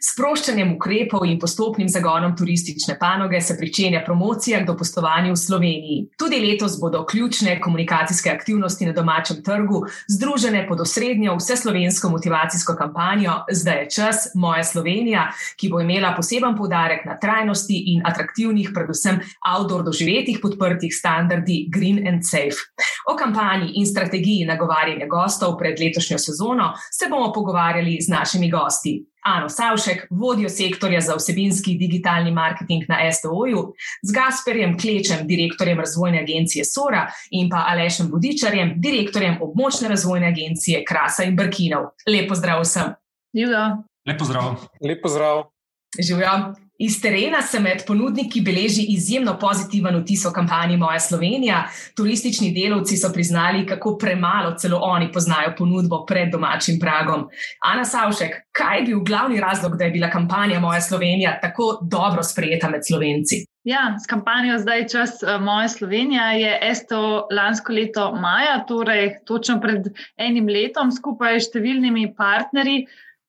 S sproščanjem ukrepov in postopnim zagonom turistične panoge se pričenja promocija k dopustovanju v Sloveniji. Tudi letos bodo ključne komunikacijske aktivnosti na domačem trgu združene pod osrednjo vseslovensko motivacijsko kampanjo Zdaj je čas, moja Slovenija, ki bo imela poseben poudarek na trajnosti in atraktivnih, predvsem outdoor doživetih podprtih standardi Green and Safe. O kampanji in strategiji nagovarjanja gostov pred letošnjo sezono se bomo pogovarjali z našimi gosti. Ano Savšek, vodjo sektorja za vsebinski digitalni marketing na STO-ju, z Gasperjem Klečem, direktorjem razvojne agencije Sora in pa Alešem Budičarjem, direktorjem območne razvojne agencije Krasa in Brkinov. Lepo zdrav vsem. Živijo. Lepo zdrav. Lepo zdrav. Živijo. Iz terena se med ponudniki beleži izjemno pozitiven vtis o kampanji Moja Slovenija. Turistični delavci so priznali, kako premalo celo oni poznajo ponudbo pred domačim pragom. Ana Savšek, kaj je bil glavni razlog, da je bila kampanja Moja Slovenija tako dobro sprejeta med slovenci? Ja, s kampanjo zdaj čas uh, Moja Slovenija je esto lansko leto maja, torej točno pred enim letom, skupaj s številnimi partnerji,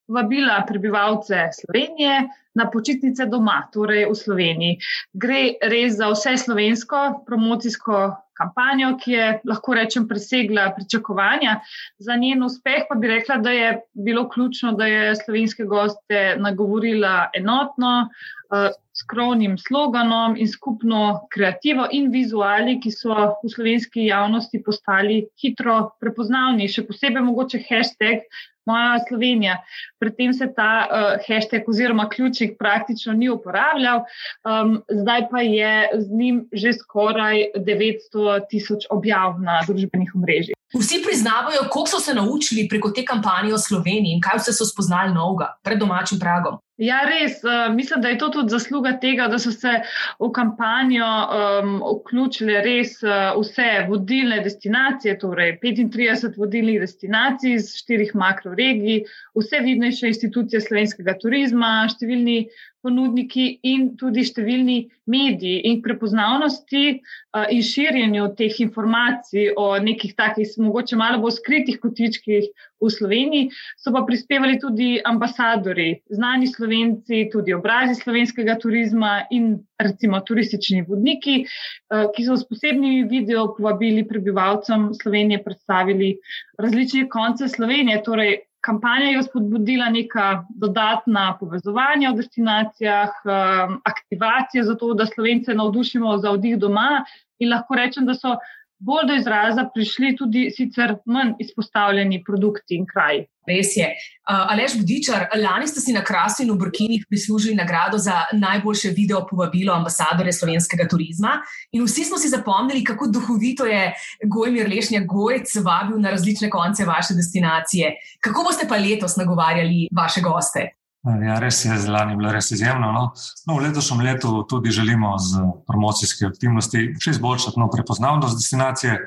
vabila prebivalce Slovenije na počitnice doma, torej v Sloveniji. Gre res za vse slovensko promocijsko kampanjo, ki je lahko rečem presegla pričakovanja. Za njen uspeh pa bi rekla, da je bilo ključno, da je slovenske goste nagovorila enotno, uh, skromnim sloganom in skupno kreativo in vizuali, ki so v slovenski javnosti postali hitro prepoznavni, še posebej mogoče hashtag moja Slovenija. Predtem se ta uh, hashtag oziroma ključnik praktično ni uporabljal, um, zdaj pa je z njim že skoraj 900 tisoč objav na družbenih omrežjih. Vsi priznavajo, koliko so se naučili preko te kampanje o Sloveniji in kaj vse so spoznali novega pred domačim pragom. Ja, res. Uh, mislim, da je to tudi zasluga tega, da so se v kampanjo um, vključile res uh, vse vodilne destinacije, torej 35 vodilnih destinacij iz štirih makroregij, vse vidnejše institucije slovenskega turizma, številni ponudniki in tudi številni mediji in prepoznavnosti uh, in širjenju teh informacij o nekih takih, mogoče malo bolj skritih kotičkih v Sloveniji, so pa prispevali tudi ambasadori, znani slovenci, tudi obrazi slovenskega turizma in recimo turistični vodniki, uh, ki so s posebnimi video povabili prebivalcem Slovenije predstavili različne konce Slovenije. Torej, kampanja je spodbudila neka dodatna povezovanja v destinacijah, um, aktivacije za to, da slovence navdušimo za oddih doma. In lahko rečem, da so bolj do izraza prišli tudi sicer manj izpostavljeni produkti in kraji. Res je. Uh, Alež Budičar, lani ste si na Krasu in v Burkinih prislužili nagrado za najboljše video povabilo ambasadore slovenskega turizma. In vsi smo si zapomnili, kako duhovito je Gojmir Lešnja Gojc vabil na različne konce vaše destinacije. Kako boste pa letos nagovarjali vaše goste? Ja, res je, lani je bilo res izjemno. No. No, v letošnjem letu tudi želimo z promocijske aktivnosti še izboljšati no, prepoznavnost destinacije,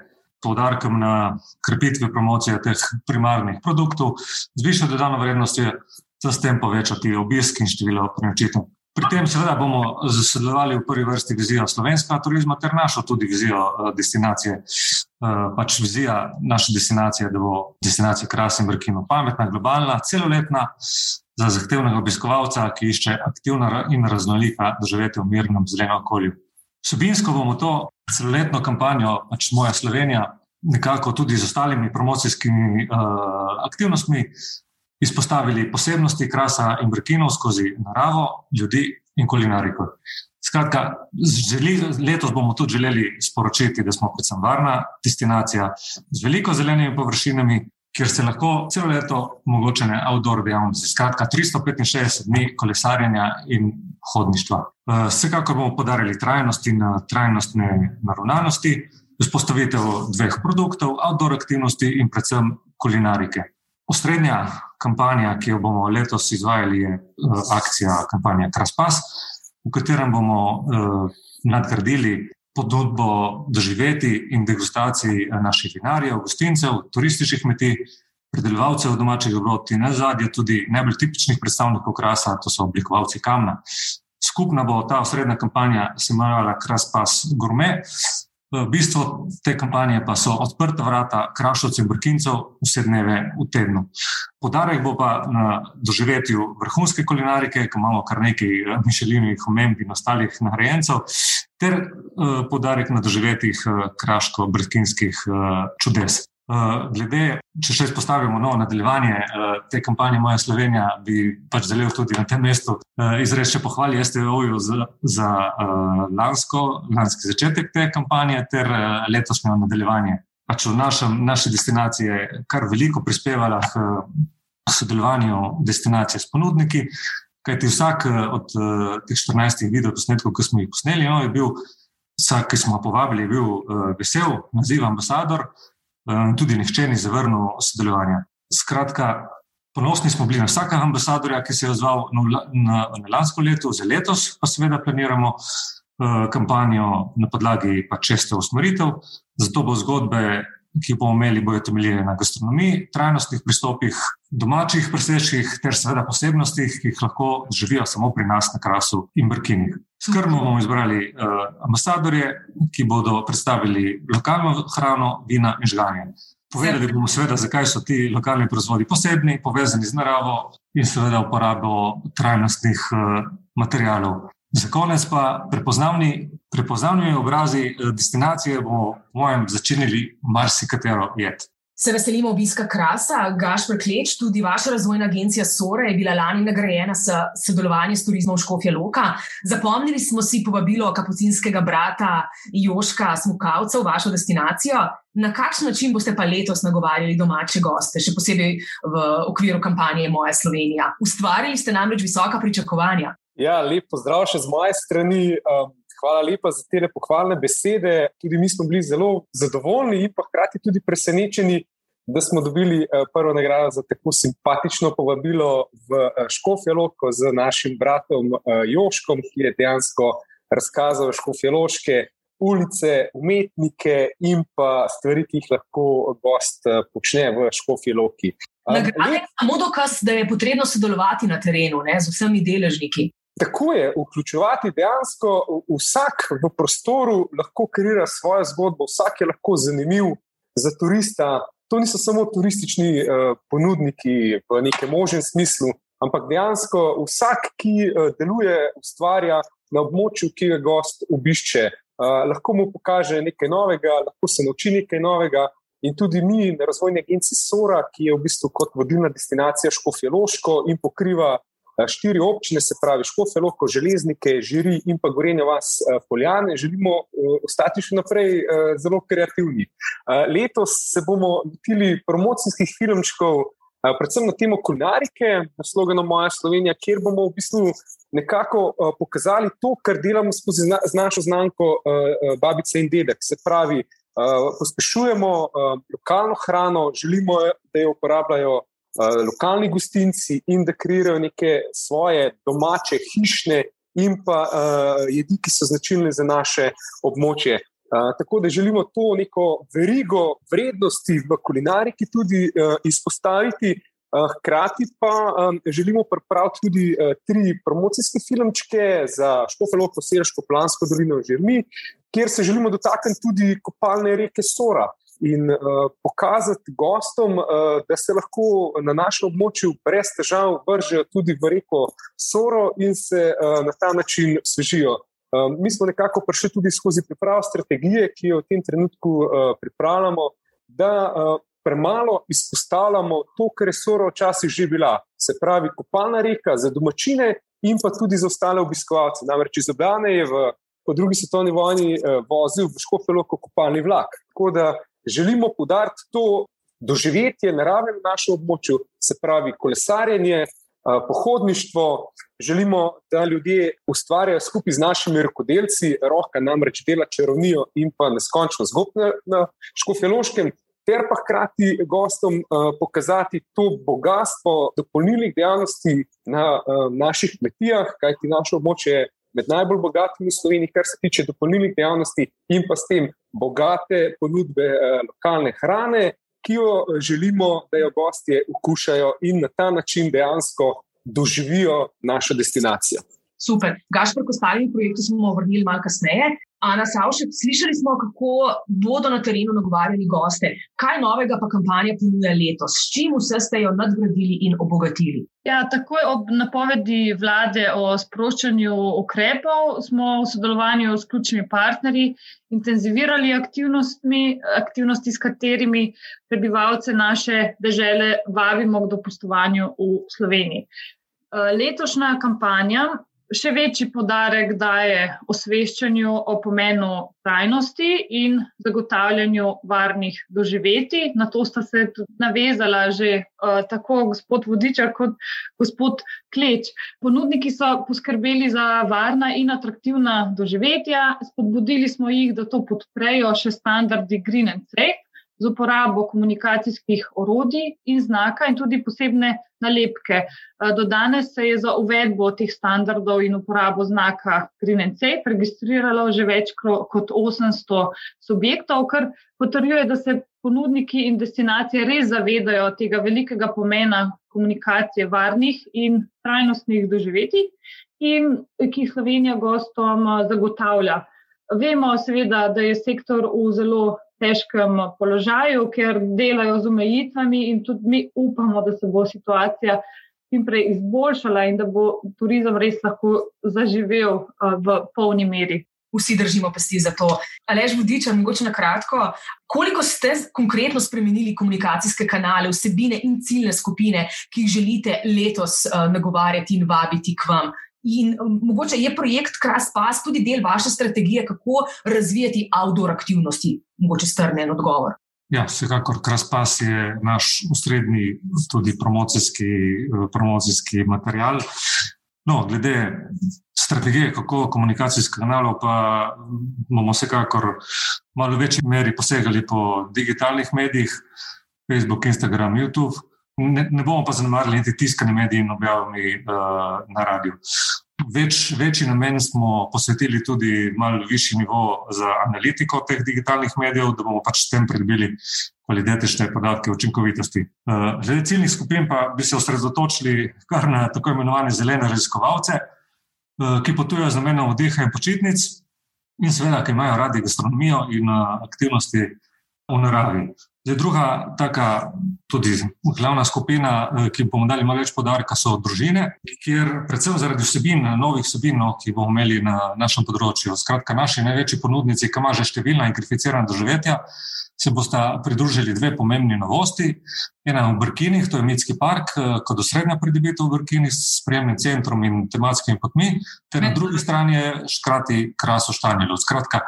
poudarkom na krepitvi promocije teh primarnih produktov, zvišati dodano vrednost, da s tem povečati obisk in število prenočitev. Pri tem, seveda, bomo sodelovali v prvi vrsti vizijo slovenskega turizma, ter našo tudi vizijo uh, destinacije. Uh, pač vizija naše destinacije, da bo destinacija Krasna in Brkino pametna, globalna, celoletna, za zahtevnega obiskovalca, ki išče aktivna in raznolika doživetje v mirnem zelenem okolju. Subinsko bomo to celoletno kampanjo, pač moja Slovenija, nekako tudi z ostalimi promocijskimi uh, aktivnostmi, izpostavili posebnosti krasa in brkinov skozi naravo, ljudi in kulinariko. Skratka, želi, letos bomo tudi želeli sporočiti, da smo predvsem varna destinacija z veliko zelenimi površinami, kjer se lahko celo leto omogočene outdoor dejavnosti. Skratka, 365 dni kolesarjenja in hodništva. Eh, vsekakor bomo podarili trajnost in eh, trajnostne naravnanosti, vzpostavitev dveh produktov, outdoor aktivnosti in predvsem kulinarike. Osrednja kampanja, ki jo bomo letos izvajali, je eh, akcija kampanja Kraspas, v katerem bomo nadgradili ponudbo doživeti in degustacij naših vinarjev, gostincev, turističnih kmetij, predelovalcev domačih dobrot in na zadnje tudi najbolj tipičnih predstavnikov krasa, to so oblikovalci kamna. Skupna bo ta osrednja kampanja, se imenovala Kraspas Gourmet. Bistvo te kampanje pa so odprta vrata krašovcev in brkincev vse dneve v tednu. Podarek bo pa na doživetju vrhunske kulinarike, ki imamo kar nekaj mišelinovih omemb in ostalih nagrajencev, ter podarek na doživetjih kraško-brkinskih čudes. Glede, če še izpostavimo novo nadaljevanje te kampanje Moja Slovenija, bi pač želel tudi na tem mestu izreči pohvali STO-ju za, za lansko, lanski začetek te kampanje ter letošnjo nadaljevanje. Pač v našem, naši destinaciji je kar veliko prispevala k sodelovanju destinacije s ponudniki, kajti vsak od teh 14 videoposnetkov, ki smo jih posneli, no, je bil, vsak, ki smo ga povabili, bil vesel, naziv ambasador. Eh, tudi nihče ni zavrnil sodelovanja. Skratka, ponosni smo bili na vsakega ambasadorja, ki se je odzval na, na, na lansko leto, za letos pa seveda planiramo uh, kampanjo na podlagi pa česte usmeritev. Zato bo zgodbe, ki bomo imeli, bojo temeljile na gastronomiji, trajnostnih pristopih, domačih presečkih ter seveda posebnostih, ki jih lahko živijo samo pri nas na krasu in brkinih. Skrbno bomo izbrali uh, ambasadorje, ki bodo predstavili lokalno hrano, vina in žganje. Povedali bomo, seveda, zakaj so ti lokalni proizvodi posebni, povezani z naravo in seveda uporabo trajnostnih uh, materijalov. Za konec pa prepoznavni, prepoznavni obrazi uh, destinacije bomo, po mojem, začenjali marsikatero jed. Se veselimo obiska Krasa, Gašpr Kleč, tudi vaša razvojna agencija Sora je bila lani nagrajena s sodelovanjem s turizmom Škofja Loka. Zapomnili smo si povabilo kapucinskega brata Joška Smukavca v vašo destinacijo. Na kakšen način boste pa letos nagovarjali domače goste, še posebej v okviru kampanje Moja Slovenija? Ustvarili ste namreč visoka pričakovanja. Ja, lep pozdrav še z moje strani. Um, hvala lepa za te pohvalne besede. Tudi mi smo bili zelo zadovoljni in pa hkrati tudi presenečeni, da smo dobili eh, prvo nagrado za tako simpatično povabilo v eh, Škofjeloko z našim bratom eh, Joškom, ki je dejansko razkazal škofjeloške ulice, umetnike in pa stvari, ki jih lahko gost počne v Škofjeloki. Nagrada je samo dokaz, da je potrebno sodelovati na terenu ne, z vsemi deležniki. Tako je, vključevati dejansko vsak v prostoru, lahko kreira svojo zgodbo, vsak je lahko zanimiv za turista. To niso samo turistični uh, ponudniki v nekem možnem smislu, ampak dejansko vsak, ki uh, deluje, ustvarja na območju, ki ga gost obišče, uh, lahko mu pokaže nekaj novega, lahko se nauči nekaj novega. In tudi mi, na razvojni agenciji Sora, ki je v bistvu kot vodilna destinacija Škofjeloško in pokriva štiri občine, se pravi Škofe, Loko, Železnike, Žiri in pa Gorenje vas Poljane, želimo ostati še naprej zelo kreativni. Letos se bomo lotili promocijskih filmčkov, predvsem na temo kulinarike, na slogano Moja Slovenija, kjer bomo v bistvu nekako pokazali to, kar delamo skozi z našo znamko Babice in Dedek. Se pravi, pospešujemo lokalno hrano, želimo, da jo uporabljajo lokalni gostinci in da kreirajo neke svoje domače, hišne in pa uh, jedi, ki so značilne za naše območje. Uh, tako da želimo to neko verigo vrednosti v kulinariki tudi uh, izpostaviti, uh, hkrati pa um, želimo pripraviti tudi uh, tri promocijske filmčke za Škofelo, Sirsko, Plansko dolino, Žirmi, kjer se želimo dotakniti tudi kopalne reke Sora in uh, pokazati gostom, uh, da se lahko na našem območju brez težav vržejo tudi v reko Soro in se uh, na ta način svežijo. Uh, mi smo nekako prišli tudi skozi pripravo strategije, ki jo v tem trenutku uh, pripravljamo, da uh, premalo izpostavljamo to, kar je Soro včasih že bila. Se pravi, kopalna reka za domačine in pa tudi za ostale obiskovalce. Namreč iz Obljane je v. Po drugi svetovni vojni uh, vozil v Škofelo kopalni vlak. Tako da želimo podariti to doživetje narave na našem območju, se pravi kolesarjenje, pohodništvo. Želimo, da ljudje ustvarjajo skupaj z našimi rokodelci, roka namreč dela čarovnijo in pa neskončno zgodbo na Škofjeloškem. Ter pa hkrati gostom uh, pokazati to bogatstvo dopolnilnih dejavnosti na uh, naših kmetijah, kajti naše območje je med najbolj bogatimi v Sloveniji, kar se tiče dopolnilnih dejavnosti in pa s tem bogate ponudbe eh, lokalne hrane, ki jo eh, želimo, da jo gostje okušajo in na ta način dejansko doživijo našo destinacijo. Super. Gašpor, ko stavim projektu, smo vrnili malo kasneje. Ana Savšek, slišali smo, kako bodo na terenu nagovarjali goste. Kaj novega pa kampanja ponuja letos? S čim vse ste jo nadgradili in obogatili? Ja, takoj ob napovedi vlade o sproščanju ukrepov smo v sodelovanju s ključnimi partnerji intenzivirali aktivnosti, s katerimi prebivalce naše države vabimo k dopustovanju v Sloveniji. Letošnja kampanja še večji podarek daje osveščanju o pomenu trajnosti in zagotavljanju varnih doživetij. Na to sta se navezala že uh, tako gospod Vodiča kot gospod Kleč. Ponudniki so poskrbeli za varna in atraktivna doživetja, spodbudili smo jih, da to podprejo še standardi Green and Safe z uporabo komunikacijskih orodij in znaka, in tudi posebne nalepke. Do danes se je za uvedbo teh standardov in uporabo znaka Green and Safe registriralo že več kot 800 subjektov, kar potrjuje, da se ponudniki in destinacije res zavedajo tega velikega pomena komunikacije varnih in trajnostnih doživetij, in ki Slovenija gostom zagotavlja. Vemo, seveda, da je sektor v zelo težkem položaju, ker delajo z omejitvami, in tudi mi upamo, da se bo situacija čim prej izboljšala in da bo turizem res lahko zaživel v polni meri. Vsi držimo pesti za to. Alež vodiča, mogoče na kratko, koliko ste konkretno spremenili komunikacijske kanale, vsebine in ciljne skupine, ki jih želite letos nagovarjati in vabiti k vam? In um, mogoče je projekt Kraspas tudi del vaše strategije, kako razvijati outdoor aktivnosti, mogoče strnen odgovor. Ja, vsekakor Kraspas je naš ustredni tudi promocijski, eh, promocijski material. No, glede strategije, kako komunikacijskih kanalov, pa bomo vsekakor malo večji meri posegali po digitalnih medijih, Facebook, Instagram, YouTube ne, ne bomo pa zanemarili niti tiskane medije in objavami uh, na radiju. Več, večji namen smo posvetili tudi malo višji nivo za analitiko teh digitalnih medijev, da bomo pač s tem pridobili kvalitete podatke o učinkovitosti. Eh, glede ciljnih skupin pa bi se osredotočili kar na tako imenovane zelene raziskovalce, eh, ki potujejo z namenom vdiha in počitnic in seveda, ki imajo radi gastronomijo in aktivnosti v naravi. Zdaj, druga, taka, tudi glavna skupina, eh, ki bomo dali malo več podarka, so družine, kjer, predvsem zaradi vsebin, novih vsebin, no, ki bomo imeli na našem področju. Skratka, naši največji ponudnici, ki imajo že številna in kvalificirana doživetja, se bosta pridružili dve pomembni novosti. Ena v Brkinih, to je Mitski park, eh, kot osrednja pridobitev v Brkinih s spremnim centrom in tematskimi potmi, ter na drugi strani je škrati kraso Štanjelo. Skratka,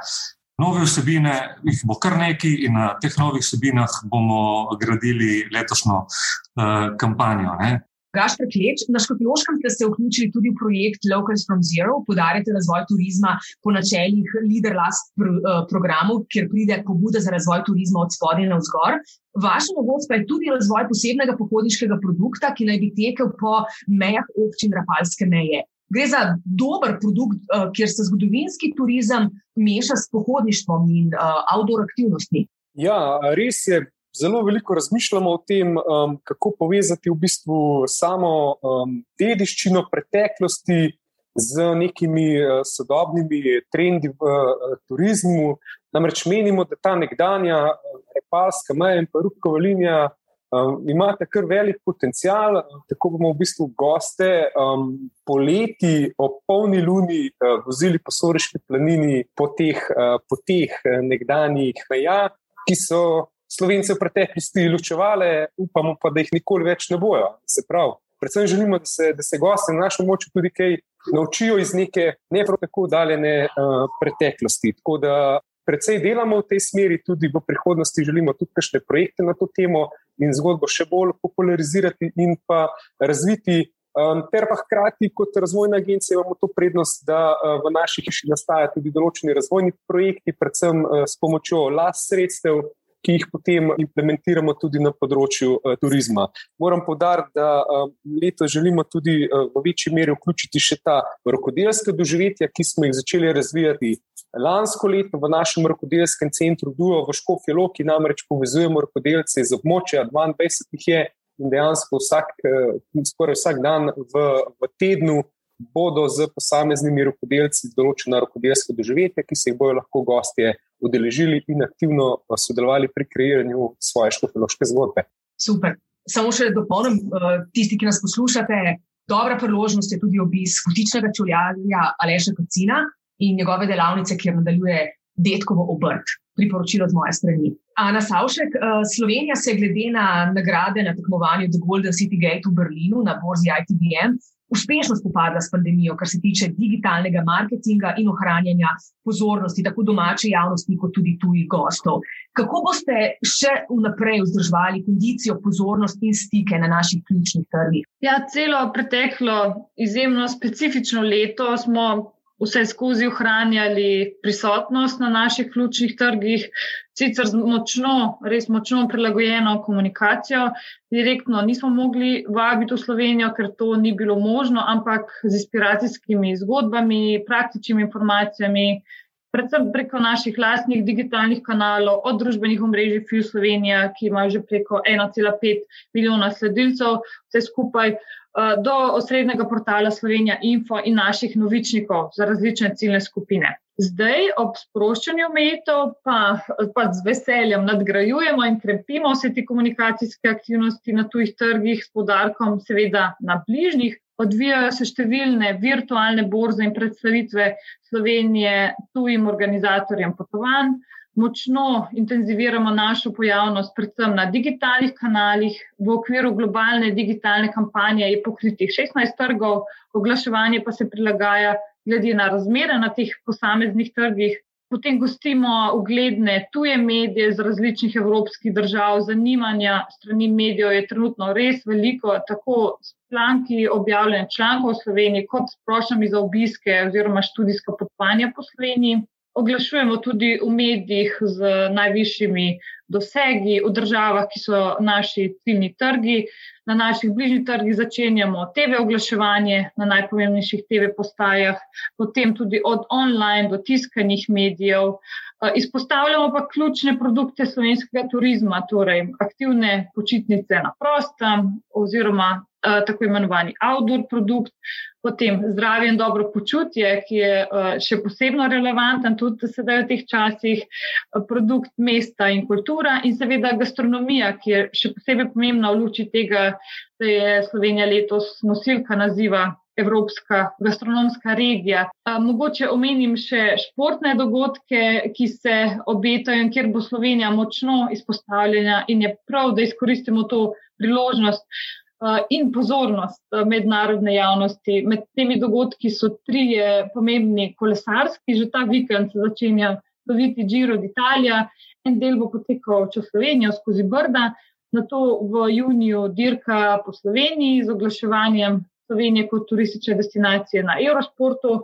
Nove vsebine, jih bo kar nekaj, in na teh novih vsebinah bomo gradili letošnjo uh, kampanjo. Ne. Gašpor Kleč, na Škofijoškem ste se vključili tudi v projekt Locals from Zero, podarjate razvoj turizma po načeljih Leader Last pr uh, programu, kjer pride pobuda za razvoj turizma od spodaj na vzgor. Vaša novost pa je tudi razvoj posebnega pohodniškega produkta, ki naj bi tekel po mejah občin Rapalske meje. Gre za dober produkt, uh, kjer se zgodovinski turizem meša s pohodništvom in uh, outdoor aktivnostmi. Ja, res je. Zelo veliko razmišljamo o tem, um, kako povezati v bistvu samo um, dediščino preteklosti z nekimi uh, sodobnimi trendi v uh, turizmu. Namreč menimo, da ta nekdanja uh, repalska meja in pa rukova linija Um, imate kar velik potencial, tako bomo v bistvu goste um, poleti ob polni luni uh, vozili po Soriški planini po teh, uh, po teh uh, nekdanjih meja, ki so Slovence v preteklosti ločevale, upamo pa, da jih nikoli več ne bojo. Se pravi, predvsem želimo, da se, da se gosti na našem moču tudi kaj naučijo iz neke ne prav tako daljene uh, preteklosti. Tako da Predvsej delamo v tej smeri, tudi v prihodnosti želimo tudi kakšne projekte na to temo in zgodbo še bolj popularizirati in pa razviti. Um, ter pa hkrati, kot razvojna agencija, imamo to prednost, da uh, v naši hiši nastajajo tudi določeni razvojni projekti, predvsem uh, s pomočjo last sredstev, ki jih potem implementiramo tudi na področju uh, turizma. Moram povdariti, da uh, letos želimo tudi uh, v večji meri vključiti še ta rokodelska doživetja, ki smo jih začeli razvijati. Lansko leto v našem rokodelskem centru Duo v Škofje Loki namreč povezujemo rokodelce iz območja, 22 jih je in dejansko vsak, skoraj vsak dan v, v tednu bodo z posameznimi rokodelci določena rokodelska doživetja, ki se jih bodo lahko gostje udeležili in aktivno sodelovali pri kreiranju svoje škofološke zgodbe. Super. Samo še dopolnim, eh, tisti, ki nas poslušate, dobra priložnost je tudi obisk kotičnega čuljarja Aleša Kocina in njegove delavnice, kjer nadaljuje detkovo obrt. Priporočilo z moje strani. Ana Savšek, eh, Slovenija se glede na nagrade na tekmovanju The Golden City Gate v Berlinu na borzi ITBM uspešno spopadla s pandemijo, kar se tiče digitalnega marketinga in ohranjanja pozornosti tako domače javnosti, kot tudi tujih gostov. Kako boste še vnaprej vzdrževali kondicijo, pozornost in stike na naših ključnih trgih? Ja, celo preteklo izjemno specifično leto smo vse skozi ohranjali prisotnost na naših ključnih trgih, sicer z močno, res močno prilagojeno komunikacijo. Direktno nismo mogli vabiti v Slovenijo, ker to ni bilo možno, ampak z inspiracijskimi zgodbami, praktičnimi informacijami. Predvsem preko naših lastnih digitalnih kanalov, od družbenih omrežij FIU Slovenija, ki ima že preko 1,5 milijona sledilcev, vse skupaj, Eh, do osrednjega portala Slovenija Info in naših novičnikov za različne ciljne skupine. Zdaj, ob sproščanju omejitev, pa, pa z veseljem nadgrajujemo in krepimo vse te komunikacijske aktivnosti na tujih trgih, s podarkom, seveda, na bližnjih. Odvijajo se številne virtualne borze in predstavitve Slovenije tujim organizatorjem potovanj močno intenziviramo našo pojavnost, predvsem na digitalnih kanalih. V okviru globalne digitalne kampanje je pokritih 16 trgov, oglaševanje pa se prilagaja glede na razmere na teh posameznih trgih. Potem gostimo ugledne tuje medije z različnih evropskih držav. Zanimanja strani medijev je trenutno res veliko, tako s članki objavljene člankov v Sloveniji, kot s prošnjami za obiske oziroma študijska potovanja po Sloveniji oglašujemo tudi v medijih z najvišjimi dosegi, v državah, ki so naši ciljni trgi. Na naših bližnjih trgih začenjamo TV oglaševanje na najpomembnejših TV postajah, potem tudi od online do tiskanih medijev. Izpostavljamo pa ključne produkte slovenskega turizma, torej aktivne počitnice na prostem oziroma tako imenovani outdoor produkt, potem zdravje in dobro počutje, ki je uh, še posebno relevanten tudi sedaj v teh časih, uh, produkt mesta in kultura in seveda gastronomija, ki je še posebej pomembna v luči tega, da je Slovenija letos nosilka naziva. Evropska gastronomska regija. A, mogoče omenim še športne dogodke, ki se obetajo in kjer bo Slovenija močno izpostavljena, in je prav, da izkoristimo to priložnost, Eh, in pozornost eh, mednarodne javnosti. Med temi dogodki so tri pomembni kolesarski, že ta vikend se začenja loviti Giro d'Italia, en del bo potekal čez Slovenijo skozi Brda, na to v juniju dirka po Sloveniji z oglaševanjem Slovenije kot turistične destinacije na Eurosportu.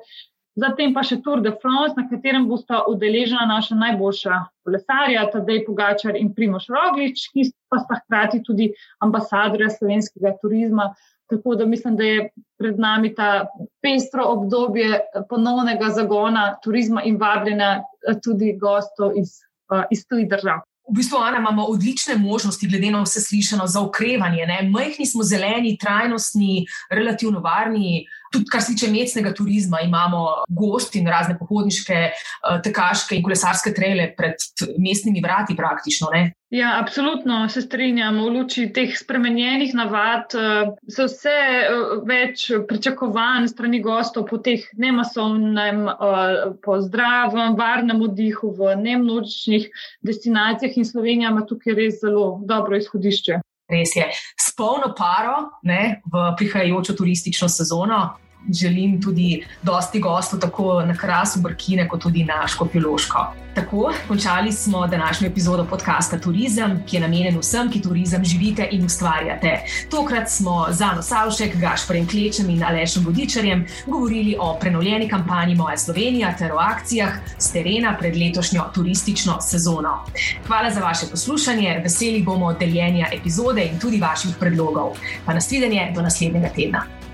Zatem pa še Tour de France, na katerem bosta udeležena naša najboljša kolesarja, Tadej Pogačar in Primoš Roglič, ki pa sta hkrati tudi ambasadorja slovenskega turizma. Tako da mislim, da je pred nami ta pestro obdobje ponovnega zagona turizma in vabljenja tudi gostov iz, iz tujih držav. V bistvu, Ana, imamo odlične možnosti, glede na vse slišano, za okrevanje. Ne? Majhni smo zeleni, trajnostni, relativno varni. Tudi, kar se tiče mestnega turizma, imamo gosti in razne pohodniške, eh, tekaške in kolesarske trele pred mestnimi vrati, praktično. Ne? Ja, absolutno se strinjam. V luči teh spremenjenih navad eh, se vse eh, več pričakovanj strani gostov po teh nemasovnem, po zdravem, varnem oddihu v nemnočnih destinacijah in Slovenija ima tukaj res zelo dobro izhodišče. Res je. S polno paro ne, v prihajajočo turistično sezono želim tudi dosti gostov, tako na krasu Brkine, kot tudi na Škofjološko. Tako, končali smo današnjo epizodo podcasta Turizem, ki je namenjen vsem, ki turizem živite in ustvarjate. Tokrat smo za Nosavšek, Gašporjem Klečem in Alešem Vodičarjem govorili o prenovljeni kampanji Moja Slovenija ter o akcijah z terena pred letošnjo turistično sezono. Hvala za vaše poslušanje, veseli bomo deljenja epizode in tudi vaših predlogov. Pa nasvidenje do naslednjega tedna.